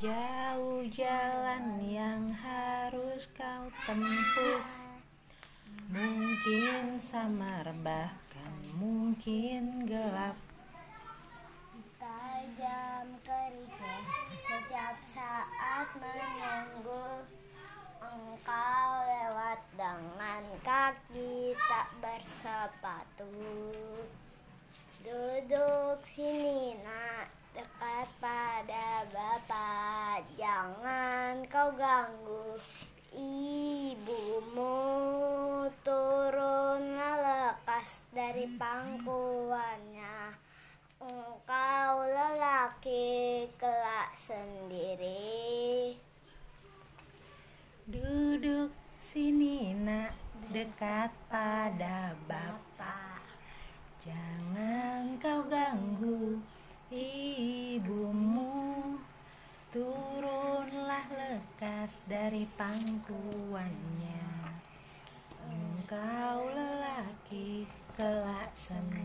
Jauh jalan yang harus kau tempuh. Mungkin samar bahkan mungkin gelap. Tajam kerikil setiap saat menunggu. Engkau lewat dengan kaki tak bersepatu. Duduk sini nak dekat pada bapak Jangan kau ganggu ibumu. Turunlah lekas dari pangkuannya. Engkau lelaki kelak sendiri. Duduk sini nak. Dekat pada bapak. Jangan kau ganggu ibumu lekas dari pangkuannya. Engkau lelaki kelak semu